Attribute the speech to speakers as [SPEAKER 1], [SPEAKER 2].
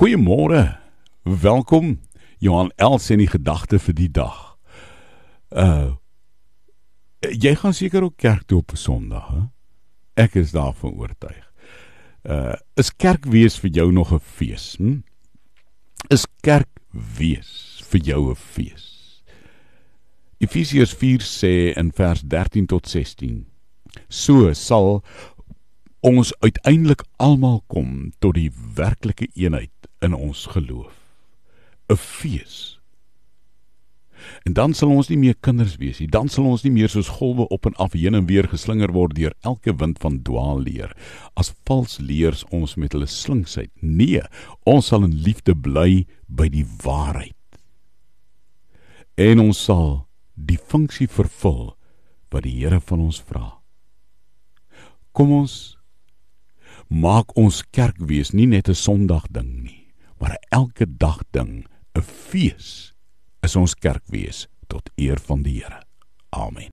[SPEAKER 1] Goeiemôre. Welkom Johan Els en die gedagte vir die dag. Uh jy gaan seker ook kerk toe op Sondag, hè? Ek is daarvan oortuig. Uh is kerk wees vir jou nog 'n fees? Hm? Is kerk wees vir jou 'n fees? Efesiërs 4 sê in vers 13 tot 16: So sal ons uiteindelik almal kom tot die werklike eenheid in ons geloof. 'n Fees. En dan sal ons nie meer kinders wees nie. Dan sal ons nie meer soos golwe op en af heen en weer geslinger word deur elke wind van dwaalleer. As vals leers ons met hulle slinksheid. Nee, ons sal in liefde bly by die waarheid. En ons sal die funksie vervul wat die Here van ons vra. Kom ons maak ons kerk wees nie net 'n Sondag ding nie maar elke dag ding, 'n fees is ons kerk wees tot eer van die Here. Amen.